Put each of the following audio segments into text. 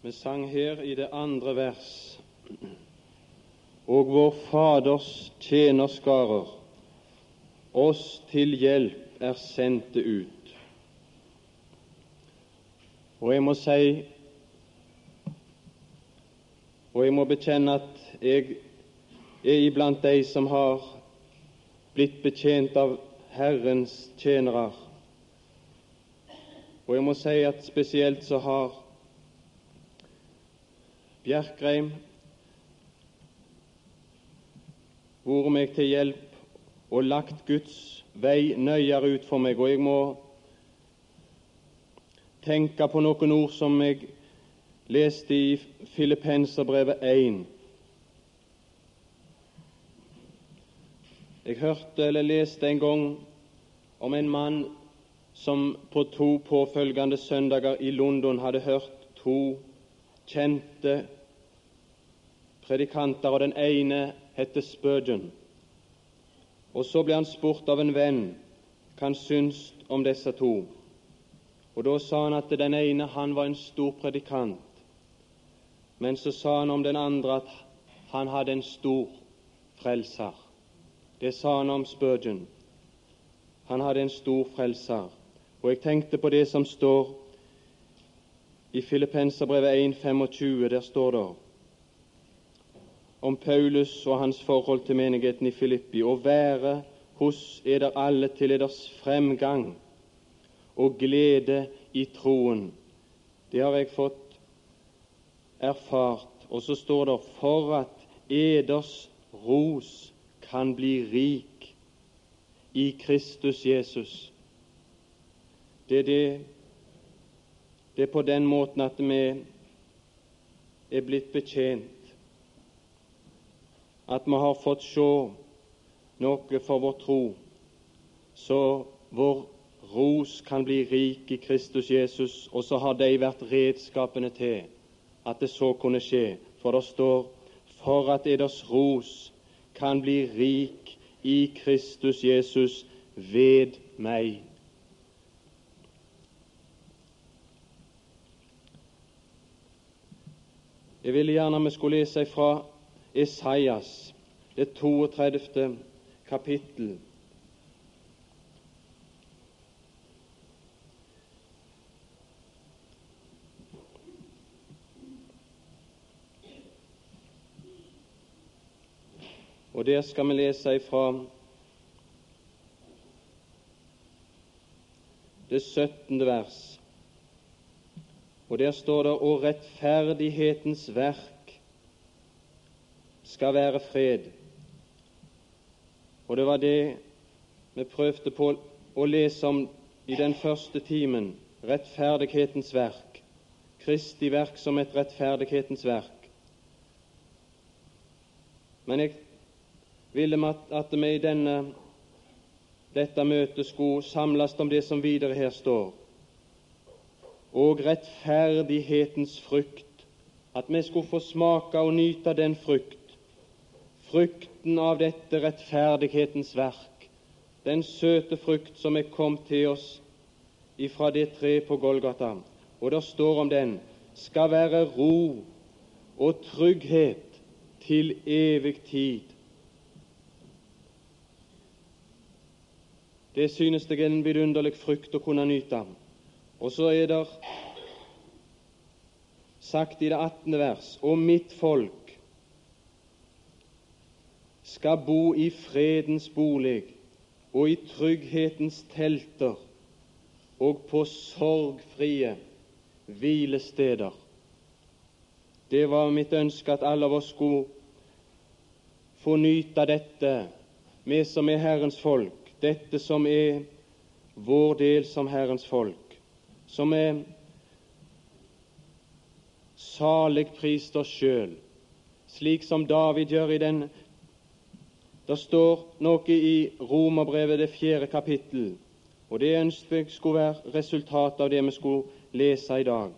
Vi sang her i det andre vers Og vår Faders tjenerskarer oss til hjelp er sendte ut. Og jeg må si og jeg må bekjenne at jeg er iblant de som har blitt betjent av Herrens tjenere. Og jeg må si at spesielt så har Bjerkreim vært meg til hjelp og lagt Guds vei nøyere ut for meg, og jeg må tenke på noen ord som jeg leste i Filippenserbrevet 1. Jeg hørte eller leste en gang om en mann som på to påfølgende søndager i London hadde hørt to kjente predikanter, og den ene heter Spurgeon. Og så ble han spurt av en venn hva han syntes om disse to. Og Da sa han at den ene han var en stor predikant, men så sa han om den andre at han hadde en stor frelser. Det sa han om Spurgeon. Han hadde en stor frelser. Og jeg tenkte på det som står i Filippenserbrevet 1.25. Der står det om Paulus og hans forhold til menigheten i Filippi, å være hos eder alle til eders fremgang og glede i troen. Det har jeg fått erfart. Og så står det for at eders ros kan bli rik i Kristus Jesus. Det er, det, det er på den måten at vi er blitt betjent at vi har fått se noe for vår tro, så vår ros kan bli rik i Kristus Jesus, og så har de vært redskapene til at det så kunne skje. For det står for at eders ros kan bli rik i Kristus Jesus ved meg. Jeg ville gjerne vi skulle lese fra Esaias, det 32. kapittel. Og der skal vi lese ifra det 17. vers. Og der står det 'Og rettferdighetens verk skal være fred. Og det var det vi prøvde på å lese om i den første timen rettferdighetens verk. Kristi verk som et rettferdighetens verk. Men jeg ville at vi i denne, dette møtet skulle samles om det som videre her står, og rettferdighetens frukt. At vi skulle få smake og nyte den frukt frukten av dette rettferdighetens verk, den søte frukt som er kommet til oss ifra det tre på Golgata. Og det står om den skal være ro og trygghet til evig tid. Det synes jeg er en vidunderlig frukt å kunne nyte. Og så er det sagt i det 18. vers og mitt folk skal bo i fredens bolig og i trygghetens telter og på sorgfrie hvilesteder. Det var mitt ønske at alle av oss skulle få nyte dette, vi som er Herrens folk, dette som er vår del som Herrens folk, som er salig prist oss sjøl, slik som David gjør i den det står noe i Romerbrevet, det fjerde kapittel, og det ønsket jeg skulle være resultatet av det vi skulle lese i dag.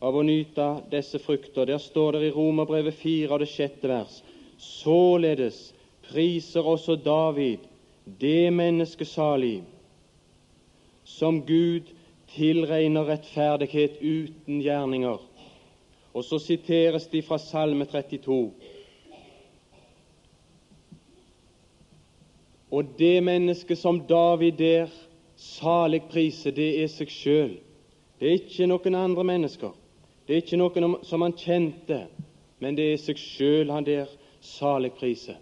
Av å nyte disse frukter. Der står det i Romerbrevet 4 av det sjette vers. Således priser også David det menneske salig som Gud tilregner rettferdighet uten gjerninger. Og så siteres de fra Salme 32. Og det mennesket som David der salig priser, det er seg sjøl. Det er ikke noen andre mennesker. Det er ikke noen som han kjente, men det er seg sjøl han der salig priser.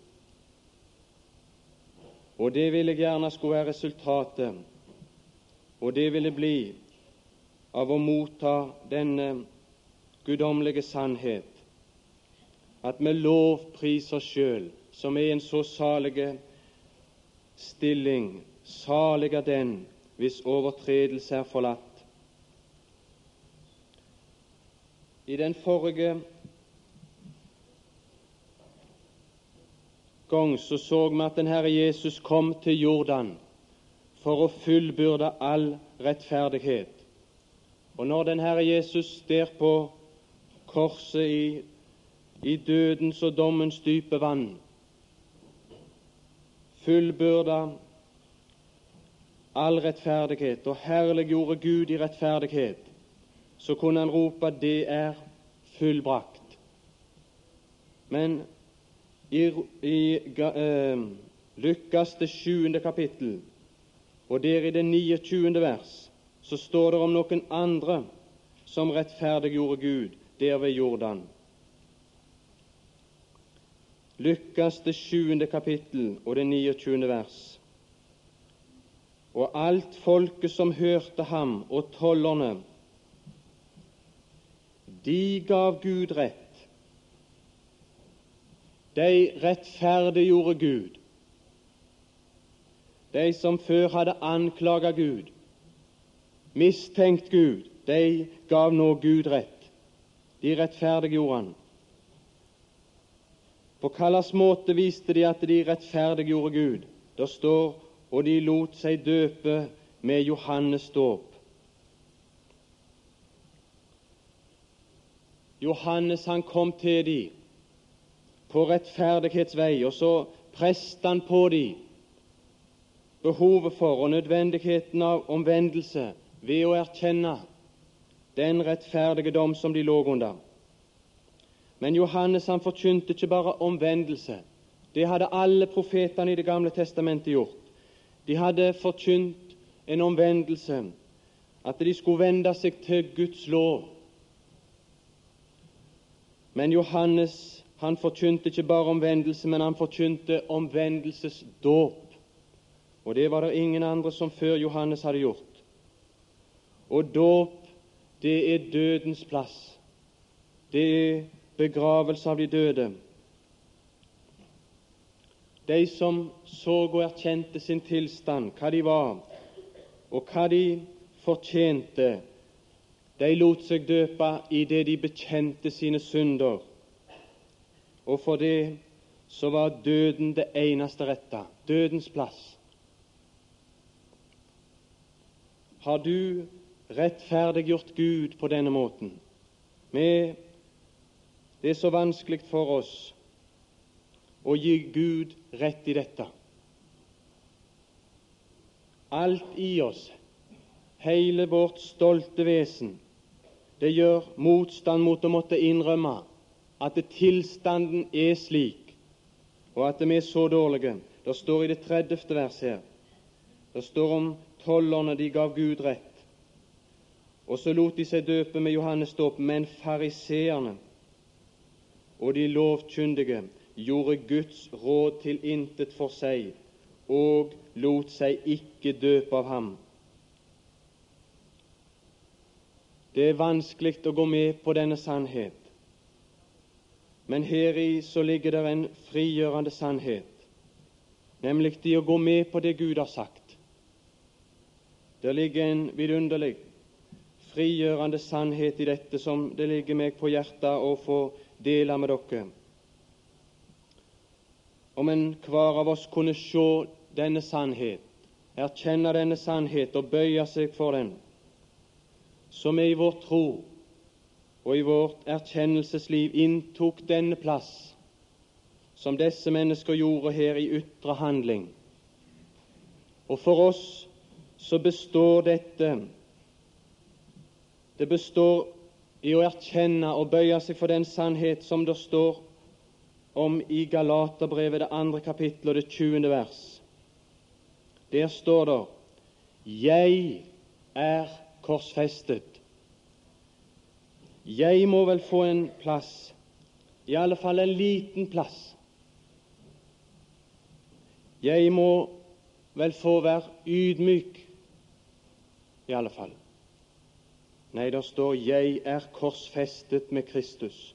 Og det vil jeg gjerne skulle være resultatet, og det ville bli av å motta denne guddommelige sannhet, at vi lovpriser oss sjøl, som er en så salige stilling, salig er den hvis overtredelse er forlatt. I den forrige gang så så vi at den Herre Jesus kom til Jordan for å fullbyrde all rettferdighet. Og når den Herre Jesus der på korset i, i dødens og dommens dype vann fullbyrda all rettferdighet og herliggjorde Gud i rettferdighet, så kunne han rope 'Det er fullbrakt'. Men i, i uh, Lukas det sjuende kapittel, og der i det 29. vers, så står det om noen andre som rettferdiggjorde Gud der ved Jordan. Lukas det sjuende kapittel og det 29. vers. Og alt folket som hørte ham, og tollerne, de gav Gud rett de rettferdiggjorde Gud. De som før hadde anklaga Gud, mistenkt Gud, de gav nå Gud rett. De rettferdiggjorde han. På hvilken måte viste de at de rettferdiggjorde Gud? Det står og de lot seg døpe med Johannes dåp. Johannes han kom til dem på rettferdighetsvei, og så preste han på dem behovet for og nødvendigheten av omvendelse ved å erkjenne den rettferdige dom som de lå under. Men Johannes han forkynte ikke bare omvendelse. Det hadde alle profetene i Det gamle testamentet gjort. De hadde forkynt en omvendelse, at de skulle vende seg til Guds lov. Men Johannes han forkynte ikke bare omvendelse, men han forkynte omvendelsesdåp. Og det var det ingen andre som før Johannes hadde gjort. Og dåp, det er dødens plass. Det er begravelse av de døde. De som så og erkjente sin tilstand, hva de var, og hva de fortjente, de lot seg døpe i det de bekjente sine synder og for det så var døden det eneste rette, dødens plass. Har du rettferdiggjort Gud på denne måten? Med det er så vanskelig for oss å gi Gud rett i dette. Alt i oss, hele vårt stolte vesen, det gjør motstand mot å måtte innrømme at tilstanden er slik, og at vi er så dårlige. Det står i det 30. vers her. Det står om tollerne de gav Gud rett. Og så lot de seg døpe med Johannes dåp, men fariseerne og de lovkyndige gjorde Guds råd til intet for seg og lot seg ikke døpe av ham. Det er vanskelig å gå med på denne sannhet. Men heri så ligger det en frigjørende sannhet, nemlig det å gå med på det Gud har sagt. Det ligger en vidunderlig frigjørende sannhet i dette som det ligger meg på hjertet å få dele med dere. Om en hver av oss kunne se denne sannhet, erkjenne denne sannhet og bøye seg for den, som vi i vår tro og i vårt erkjennelsesliv inntok denne plass som disse mennesker gjorde her i ytre handling, Og for oss så består dette Det består i å erkjenne og bøye seg for den sannhet som det står om i Galaterbrevet, det andre kapittel og det tjuende vers. Der står det 'Jeg er korsfestet'. Jeg må vel få en plass, i alle fall en liten plass. Jeg må vel få være ydmyk, i alle fall. Nei, det står 'Jeg er korsfestet med Kristus'.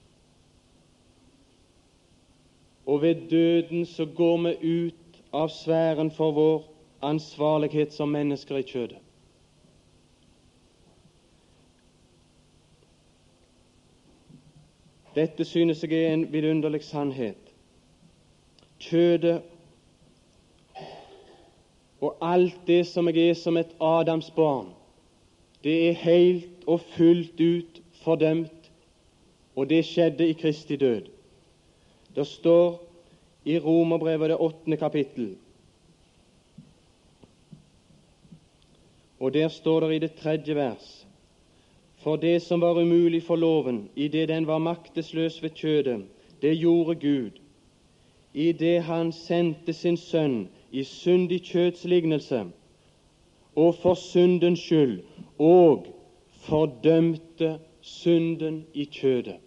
Og ved døden så går vi ut av sfæren for vår ansvarlighet som mennesker i kjødet. Dette synes jeg er en vidunderlig sannhet. Kjødet og alt det som jeg er som et Adams barn, det er helt og fullt ut fordømt, og det skjedde i Kristi død. Det står i Romerbrevet det åttende kapittel, og der står det i det tredje vers For det som var umulig for loven, idet den var maktesløs ved kjødet, det gjorde Gud, idet Han sendte sin Sønn i syndig kjøds lignelse, og for syndens skyld, og fordømte synden i kjødet.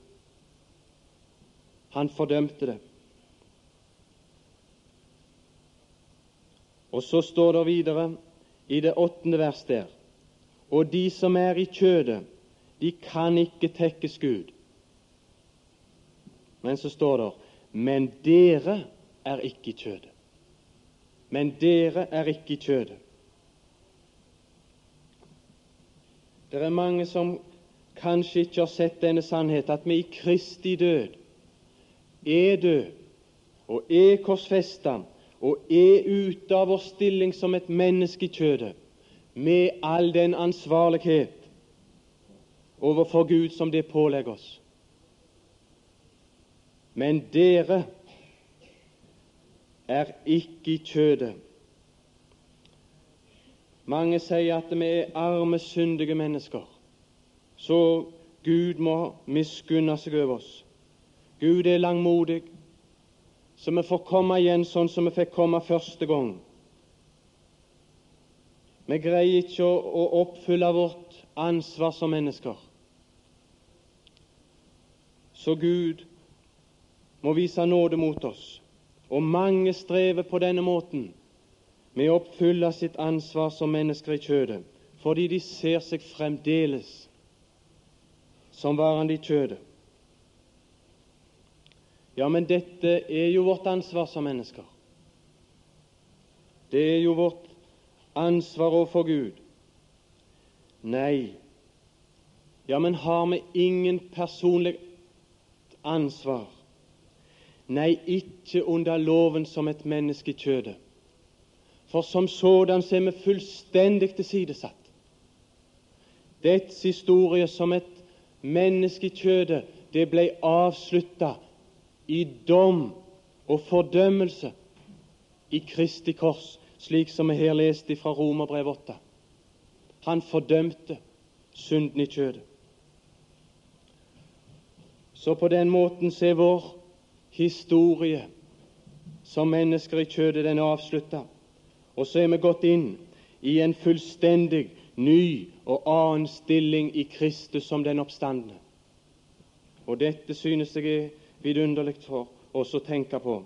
Han fordømte det. Og så står det videre i det åttende vers der Og de som er i kjødet, de kan ikke tekkes Gud. Men så står det Men dere er ikke i kjødet. Men dere er ikke i kjødet. Det er mange som kanskje ikke har sett denne sannhet, at vi i Kristi død er død og er korsfesta og er ute av vår stilling som et menneske i kjødet, med all den ansvarlighet overfor Gud som det pålegger oss. Men dere er ikke i kjødet. Mange sier at vi er arme, syndige mennesker, så Gud må miskunne seg over oss. Gud er langmodig, så vi får komme igjen sånn som vi fikk komme første gang. Vi greier ikke å, oppfylle vårt ansvar som mennesker. Så Gud må vise nåde mot oss. Og mange strever på denne måten med å oppfylle sitt ansvar som mennesker i kjødet, fordi de ser seg fremdeles som varende i kjødet. Ja, men dette er jo vårt ansvar som mennesker. Det er jo vårt ansvar overfor Gud. Nei, ja, men har vi ingen personlig ansvar? Nei, ikke under loven som et menneske i kjødet. For som sådan så er vi fullstendig tilsidesatt. Dets historie som et menneske i kjødet, det ble avslutta i dom og fordømmelse i Kristi kors, slik som vi her leste fra Romerbrev 8. Han fordømte synden i kjødet. Så på den måten så er vår historie som mennesker i kjødet, den er avslutta. Og så er vi gått inn i en fullstendig ny og annen stilling i Kristus som den oppstandende. Og dette synes jeg er vidunderlig for oss å tenke på.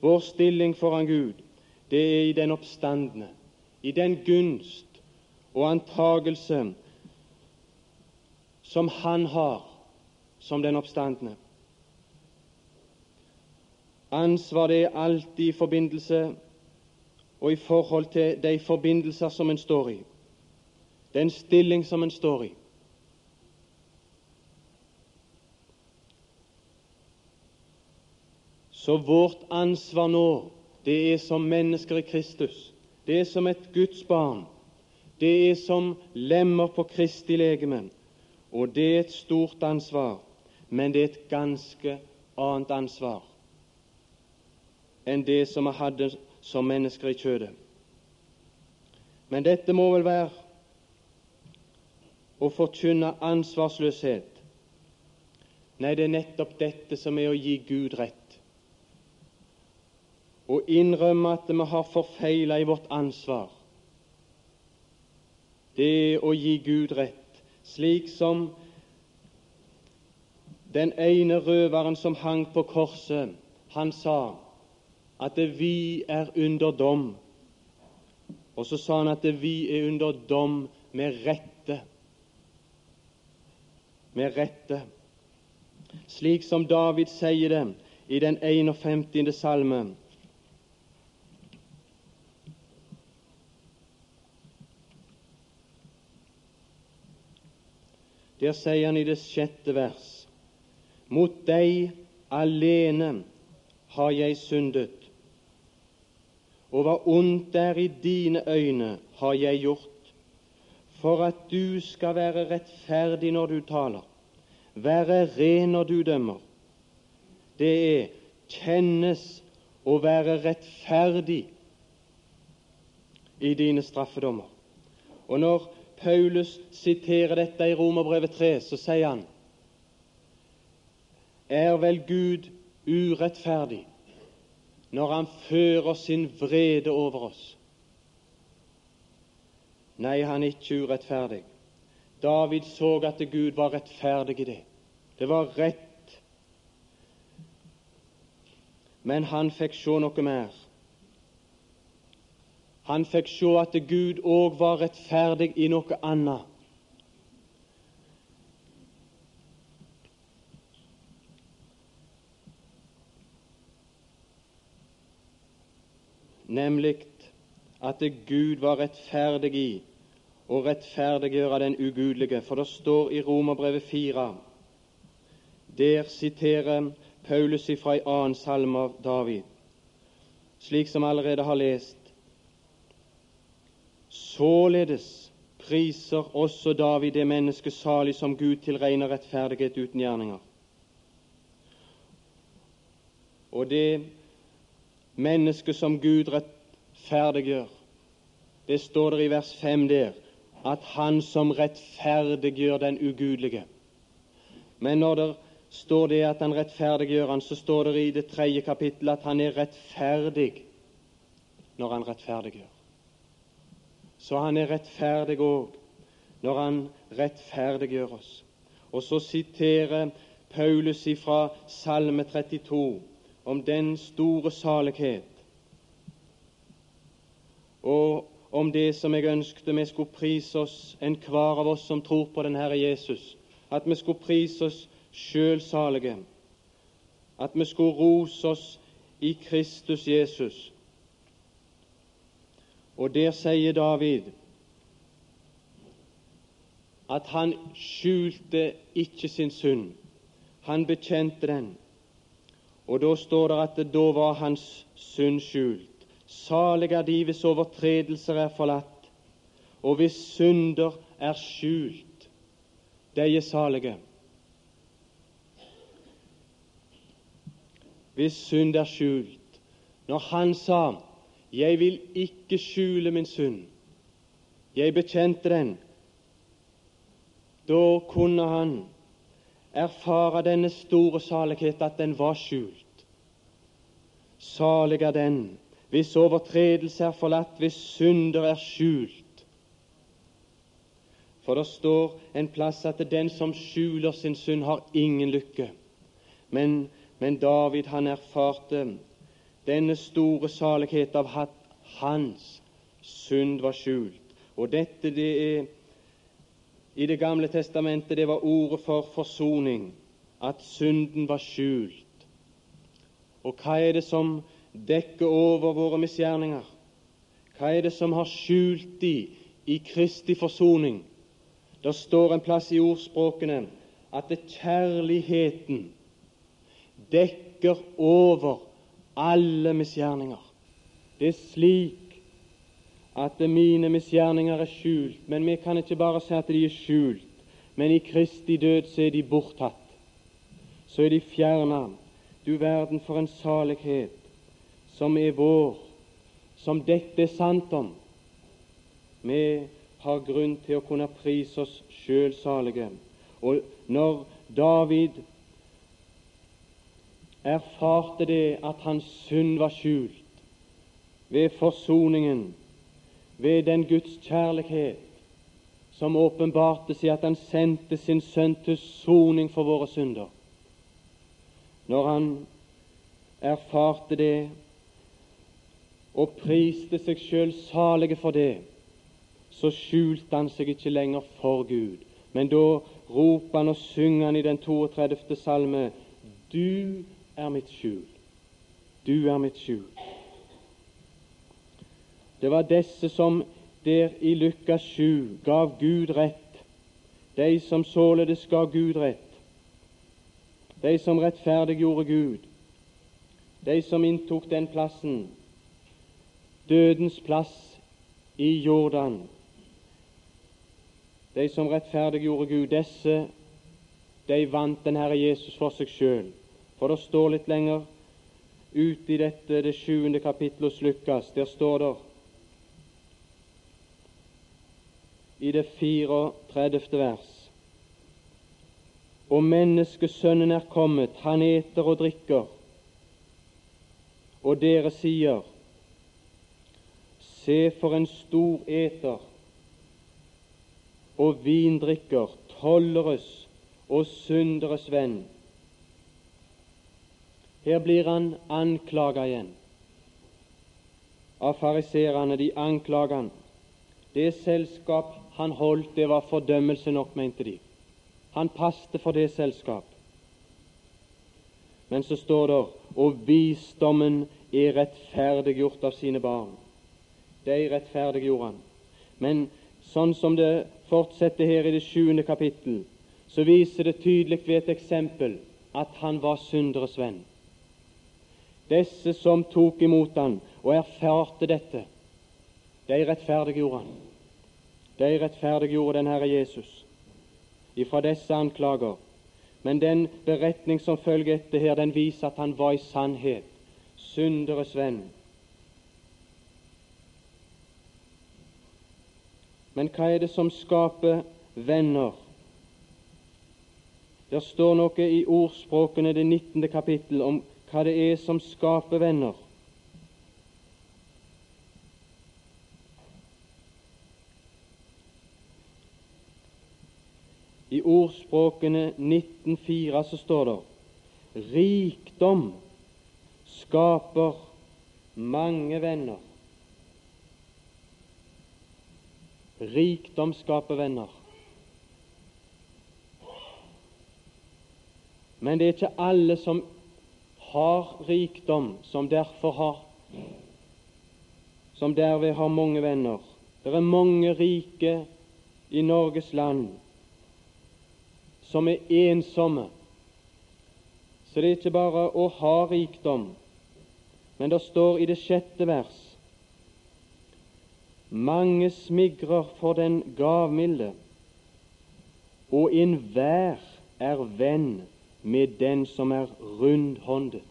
Vår stilling foran Gud, det er i den oppstandende, i den gunst og antagelse som Han har som den oppstandende. Ansvar det er alltid i forbindelse og i forhold til de forbindelser som en står i, den stilling som en står i. Så vårt ansvar nå, det er som mennesker i Kristus. Det er som et Guds barn. Det er som lemmer på Kristi legeme. Og det er et stort ansvar, men det er et ganske annet ansvar enn det som vi hadde som mennesker i kjødet. Men dette må vel være å forkynne ansvarsløshet. Nei, det er nettopp dette som er å gi Gud rett. Å innrømme at vi har forfeila i vårt ansvar. Det er å gi Gud rett, slik som den ene røveren som hang på korset, han sa at vi er under dom. Og så sa han at vi er under dom med rette med rette, slik som David sier det i den 51. salmen. Der sier han i det sjette vers Mot deg alene har jeg syndet, og hva ondt er i dine øyne, har jeg gjort for at du skal være rettferdig når du taler, være ren når du dømmer. Det er kjennes å være rettferdig i dine straffedommer. Og Når Paulus siterer dette i Romerbrevet 3, så sier han Er vel Gud urettferdig når han fører sin vrede over oss? Nei, han er ikke urettferdig. David så at Gud var rettferdig i det. Det var rett. Men han fikk se noe mer. Han fikk se at Gud òg var rettferdig i noe annet. Nemlig at Gud var rettferdig i å rettferdiggjøre den ugudelige. For det står i Romerbrevet 4 Der siterer Paulus ifra en annen salme av David, slik som allerede har lest. Således priser også David det mennesket salig som Gud tilregner rettferdighet uten gjerninger. Og det mennesket som Gud rettferdiggjør, det står der i vers 5 der, at Han som rettferdiggjør den ugudelige. Men når det står det at Han rettferdiggjør han, så står det i det tredje kapittelet at Han er rettferdig når Han rettferdiggjør. Så Han er rettferdig òg når Han rettferdiggjør oss. Og så siterer Paulus ifra Salme 32 om den store salighet. Og om det som jeg ønsket vi skulle prise oss, enhver av oss som tror på den Herre Jesus, at vi skulle prise oss sjølsalige, at vi skulle rose oss i Kristus Jesus. Og der sier David at han skjulte ikke sin synd. Han bekjente den. Og da står det at det da var hans synd skjult. Salig er de hvis overtredelser er forlatt, og hvis synder er skjult. De er salige. Hvis synd er skjult. Når han sa 'Jeg vil ikke skjule min synd', jeg bekjente den, da kunne han erfare denne store salighet, at den var skjult. Salig er den hvis overtredelse er forlatt, hvis synder er skjult. For det står en plass at den som skjuler sin synd, har ingen lykke. Men, men David han erfarte denne store salighet av at hans synd var skjult. Og dette det er i Det gamle testamentet det var ordet for forsoning, at synden var skjult. Og hva er det som dekke over våre misgjerninger. Hva er det som har skjult de i Kristi forsoning? Det står en plass i ordspråkene at det kjærligheten dekker over alle misgjerninger. Det er slik at mine misgjerninger er skjult, men vi kan ikke bare si at de er skjult, men i Kristi død så er de borttatt. Så er de fjerna. Du verden for en salighet som er vår, som dette er sant om. vi har grunn til å kunne prise oss sjøl salige. Og når David erfarte det at hans synd var skjult ved forsoningen, ved den Guds kjærlighet som åpenbarte seg at han sendte sin sønn til soning for våre synder. Når han erfarte det og priste seg sjøl salige for det, så skjulte han seg ikke lenger for Gud. Men da roper han og synger han i den 32. salme Du er mitt skjul. Du er mitt skjul. Det var disse som der i Lukas 7 gav Gud rett, de som således gav Gud rett, de som rettferdiggjorde Gud, de som inntok den plassen, dødens plass i Jordan. De som rettferdiggjorde Gud, disse de vant den Herre Jesus for seg sjøl. For det står litt lenger ute i dette, det sjuende kapittelet hos Lukas, der står det i det 34. vers Og menneskesønnen er kommet, han eter og drikker, og dere sier, Se for en stor eter og vindrikker, tolleres og synderes venn. Her blir han anklaga igjen av fariserene. De anklager han. Det selskap han holdt, det var fordømmelse nok, mente de. Han passte for det selskap. Men så står det og visdommen er rettferdiggjort av sine barn. De rettferdiggjorde han. Men sånn som det fortsetter her i det sjuende kapittel, så viser det tydelig ved et eksempel at han var synderes venn. Disse som tok imot han og erfarte dette, de rettferdiggjorde han. De rettferdiggjorde den Herre Jesus ifra disse anklager. Men den beretning som følger etter her, den viser at han var i sannhet synderes venn. Men hva er det som skaper venner? Det står noe i ordspråkene det 19. kapittel om hva det er som skaper venner. I ordspråkene 19.4 så står det rikdom skaper mange venner. Rikdom skaper venner. Men det er ikke alle som har rikdom, som derfor har som derved har mange venner. Det er mange rike i Norges land som er ensomme. Så det er ikke bare å ha rikdom, men det står i det sjette vers mange smigrer for den gavmilde, og enhver er venn med den som er rundhåndet.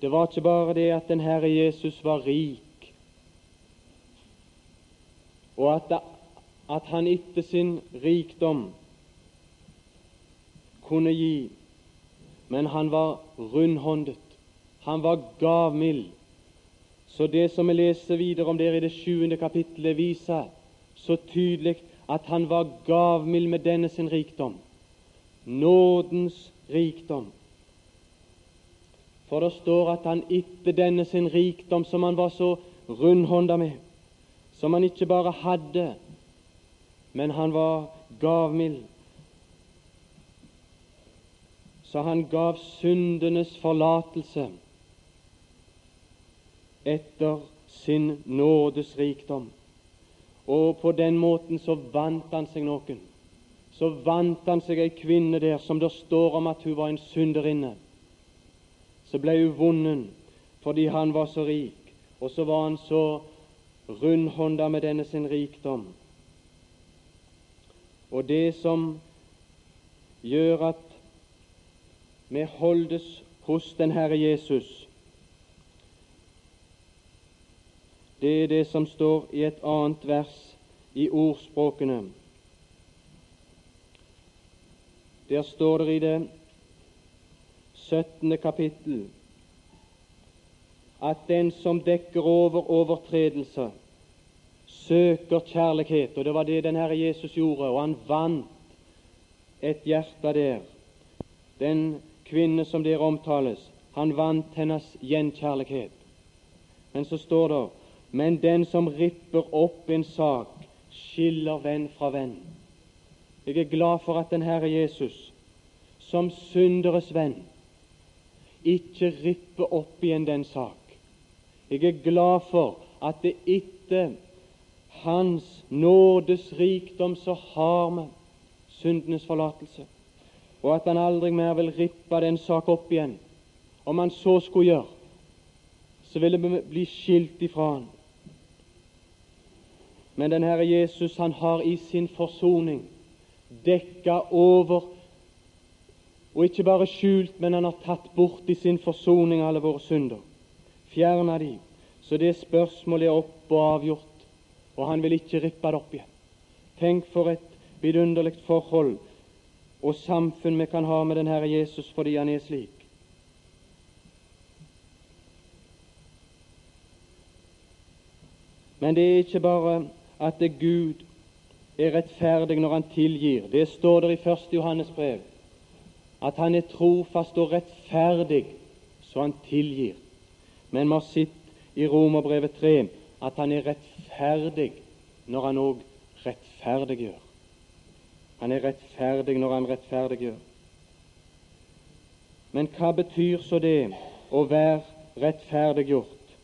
Det var ikke bare det at den Herre Jesus var rik, og at, at han etter sin rikdom kunne gi, men han var rundhåndet. Han var gavmild. Så det som vi leser videre om der i det sjuende kapittelet, viser så tydelig at han var gavmild med denne sin rikdom nådens rikdom. For det står at han etter denne sin rikdom, som han var så rundhånda med, som han ikke bare hadde, men han var gavmild. Så han gav syndenes forlatelse etter sin nådes rikdom. Og på den måten så vant han seg noen så vant han seg ei kvinne der som det står om at hun var en synderinne. Så ble hun vunnet fordi han var så rik, og så var han så rundhånda med denne sin rikdom. Og det som gjør at vi holdes hos den Herre Jesus, det er det som står i et annet vers i ordspråkene. Der står det i det 17. kapittel at den som dekker over overtredelse, søker kjærlighet. Og det var det den Herre Jesus gjorde, og han vant et hjerte der. Den kvinne som der omtales, han vant hennes gjenkjærlighet. Men så står det men den som ripper opp en sak, skiller venn fra venn. Jeg er glad for at den Herre Jesus, som synderes venn, ikke ripper opp igjen den sak. Jeg er glad for at det etter Hans nådes rikdom så har vi syndenes forlatelse, og at Han aldri mer vil rippe den sak opp igjen. Om Han så skulle gjøre, så ville vi bli skilt ifra Han. Men den Herre Jesus han har i sin forsoning dekka over, og ikke bare skjult, men han har tatt bort i sin forsoning alle våre synder. Fjerna de, så det spørsmålet er opp og avgjort, og han vil ikke rippe det opp igjen. Tenk for et vidunderlig forhold og samfunn vi kan ha med den Herre Jesus fordi han er slik. Men det er ikke bare at det Gud er rettferdig når han tilgir. Det står der i 1. Johannes brev at han er trofast og rettferdig så han tilgir. Men vi har sett i Romerbrevet 3 at han er rettferdig når han òg rettferdiggjør. Han er rettferdig når han rettferdiggjør. Men hva betyr så det å være rettferdiggjort?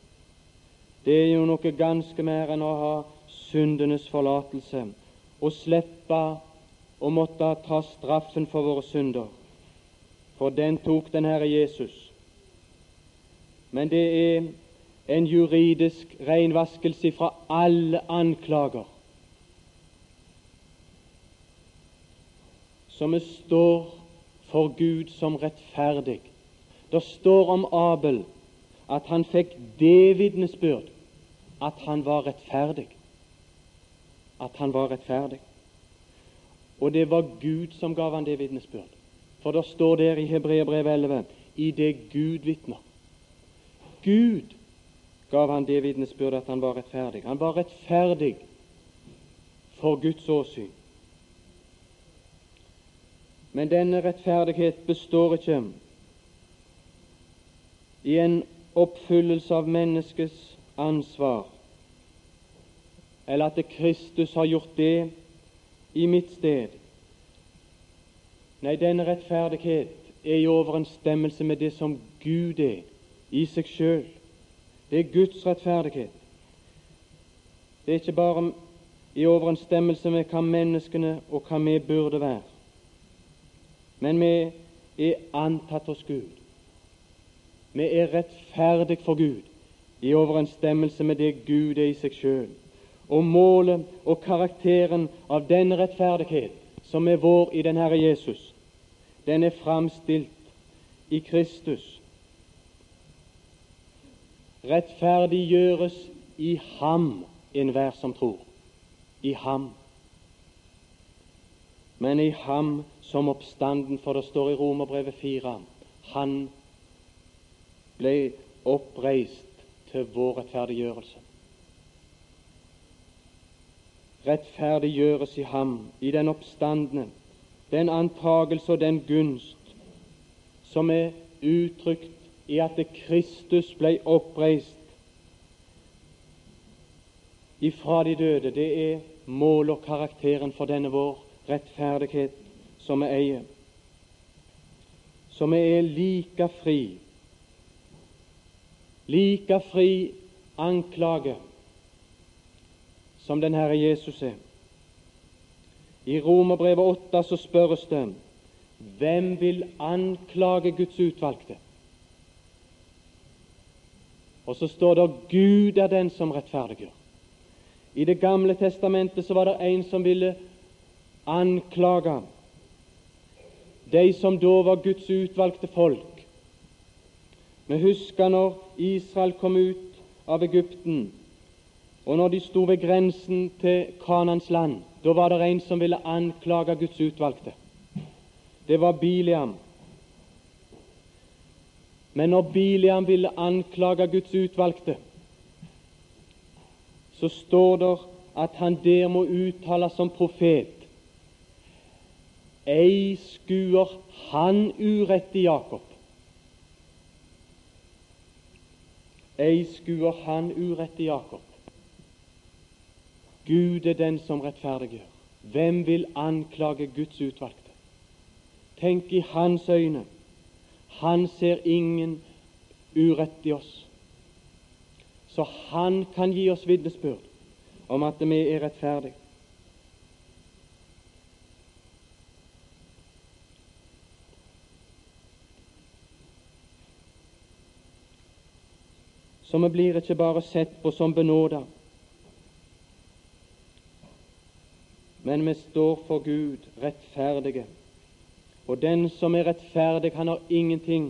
Det er jo noe ganske mer enn å ha syndenes forlatelse og slippe å måtte ta straffen for våre synder. For den tok den Herre Jesus. Men det er en juridisk renvaskelse fra alle anklager. Så vi står for Gud som rettferdig. Det står om Abel at han fikk det vitnesbyrd at han var rettferdig. At han var rettferdig. Og det var Gud som gav han det vitnesbyrd. For det står der i Hebreerbrevet 11 i det Gud vitner. Gud gav han det vitnesbyrd at han var rettferdig. Han var rettferdig for Guds åsyn. Men denne rettferdighet består ikke i en oppfyllelse av menneskets ansvar, eller at Kristus har gjort det i mitt sted. Nei, denne rettferdighet er i overensstemmelse med det som Gud er i seg sjøl. Det er Guds rettferdighet. Det er ikke bare i overensstemmelse med hva menneskene og hva vi burde være. Men vi er antatt hos Gud. Vi er rettferdig for Gud i overensstemmelse med det Gud er i seg sjøl. Og målet og karakteren av den rettferdighet som er vår i den Herre Jesus, den er framstilt i Kristus. Rettferdiggjøres i ham enhver som tror. I ham. Men i ham som oppstanden, for det står i Romerbrevet 4 han ble oppreist til vår rettferdiggjørelse. Rettferdiggjøres i ham, i den oppstandne, den antagelse og den gunst som er uttrykt i at Kristus ble oppreist ifra de døde. Det er mål og karakteren for denne vår rettferdighet som vi eier. Som vi er like fri like fri anklage som den Herre Jesus er. I Romerbrevet 8 så spørres det hvem vil anklage Guds utvalgte? Og så står det Gud er den som rettferdiggjør. I Det gamle testamentet så var det en som ville anklage de som da var Guds utvalgte folk. Vi husker når Israel kom ut av Egypten, Og når de sto ved grensen til Kanans land, da var det en som ville anklage Guds utvalgte. Det var Biliam. Men når Biliam ville anklage Guds utvalgte, så står det at han der må uttale som profet Ei skuer han urett i Jakob. Ei skuer han urett i Jakob. Gud er den som rettferdiggjør. Hvem vil anklage Guds utvalgte? Tenk i hans øyne. Han ser ingen urett i oss. Så han kan gi oss vitnesbyrd om at vi er rettferdige. Så vi blir ikke bare sett på som benåda, men vi står for Gud rettferdige. Og den som er rettferdig, han har ingenting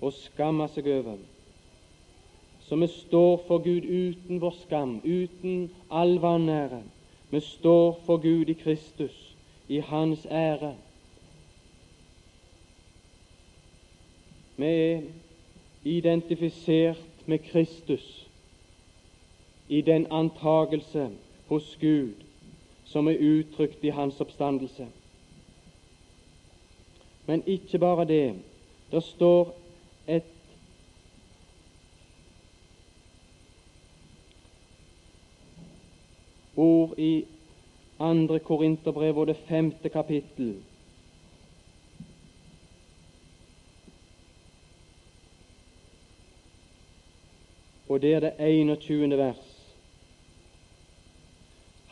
å skamme seg over. Så vi står for Gud uten vår skam, uten all vanære. Vi står for Gud i Kristus, i Hans ære. Vi er identifisert med Kristus i den antagelse hos Gud som er uttrykt i hans oppstandelse. Men ikke bare det. Det står et ord i andre Korinterbrev og det femte kapittel og det er det 21. vers.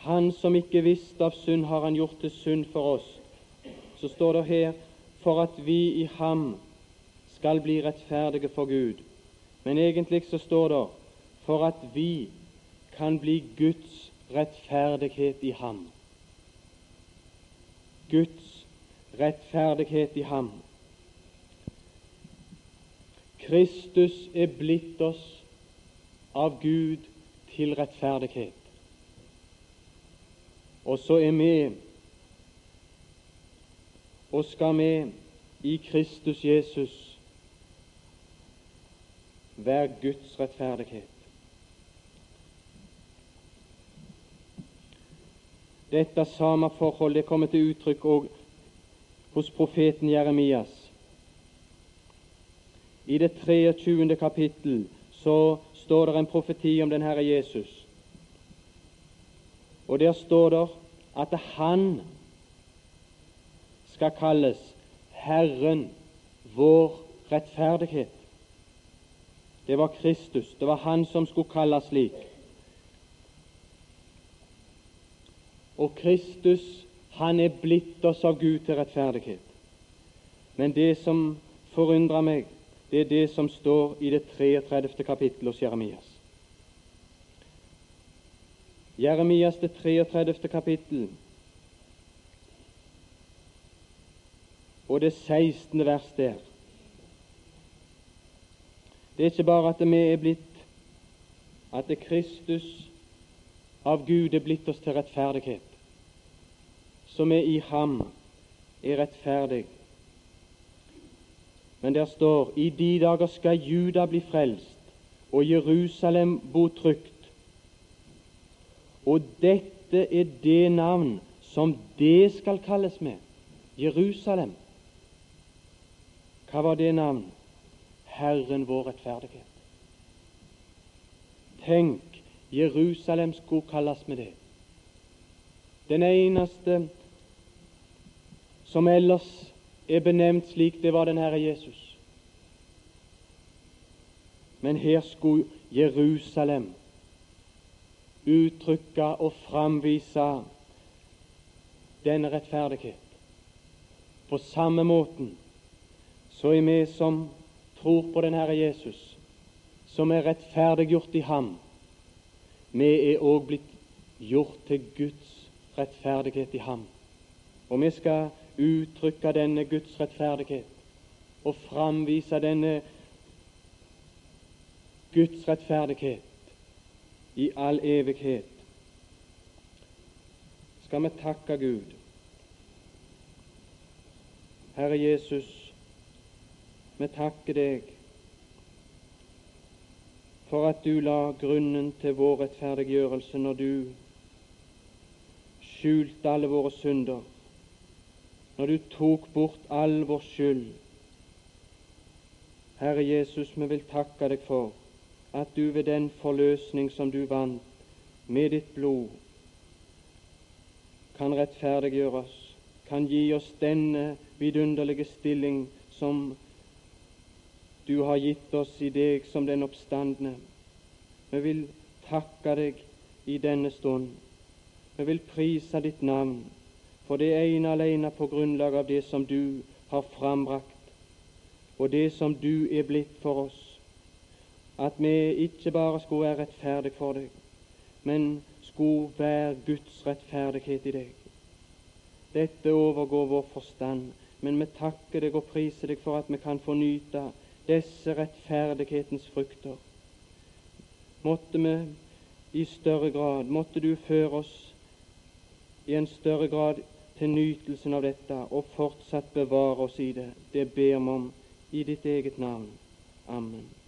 Han som ikke visste av synd, har han gjort til synd for oss. Så står det her for at vi i ham skal bli rettferdige for Gud. Men egentlig så står det for at vi kan bli Guds rettferdighet i ham. Guds rettferdighet i ham. Kristus er blitt oss av Gud til rettferdighet. Og så er vi og skal vi i Kristus Jesus være Guds rettferdighet. Dette samme forholdet kommer til uttrykk også hos profeten Jeremias. I det 23. kapittel så står det en profeti om den Herre Jesus. Og der står det at Han skal kalles Herren, vår rettferdighet. Det var Kristus. Det var Han som skulle kalles slik. Og Kristus, han er blitt oss av Gud til rettferdighet. Men det som forundrer meg, det er det som står i det 33. kapittelet hos Jeremias. Jeremias det 33. kapittel og det 16. vers der. Det er ikke bare at vi er blitt at det Kristus av Gud er blitt oss til rettferdighet, som er i ham er rettferdig men der står i de dager skal Juda bli frelst og Jerusalem bo trygt. Og dette er det navn som det skal kalles med. Jerusalem. Hva var det navn? Herren vår rettferdighet. Tenk, Jerusalem skulle kalles med det. Den eneste som ellers er benevnt slik det var den Herre Jesus. Men her skulle Jerusalem uttrykke og framvise denne rettferdighet. På samme måten så er vi som tror på den Herre Jesus, som er rettferdiggjort i ham, vi er òg blitt gjort til Guds rettferdighet i ham. Og vi skal uttrykke denne Guds rettferdighet og framvise denne Guds rettferdighet i all evighet, skal vi takke Gud. Herre Jesus, vi takker deg for at du la grunnen til vår rettferdiggjørelse når du skjulte alle våre synder, når du tok bort all vår skyld. Herre Jesus, vi vil takke deg for at du ved den forløsning som du vant med ditt blod, kan rettferdiggjøre oss, kan gi oss denne vidunderlige stilling som du har gitt oss i deg som den oppstandne. Vi vil takke deg i denne stund. Vi vil prise ditt navn, for det er ene alene på grunnlag av det som du har frambrakt, og det som du er blitt for oss, at vi ikke bare skulle være rettferdige for deg, men skulle være Guds rettferdighet i deg. Dette overgår vår forstand, men vi takker deg og priser deg for at vi kan få nyte disse rettferdighetens frukter. Måtte vi i større grad, måtte du føre oss i en større grad til nytelsen av dette, og fortsatt bevare oss i det. Det ber vi om i ditt eget navn. Amen.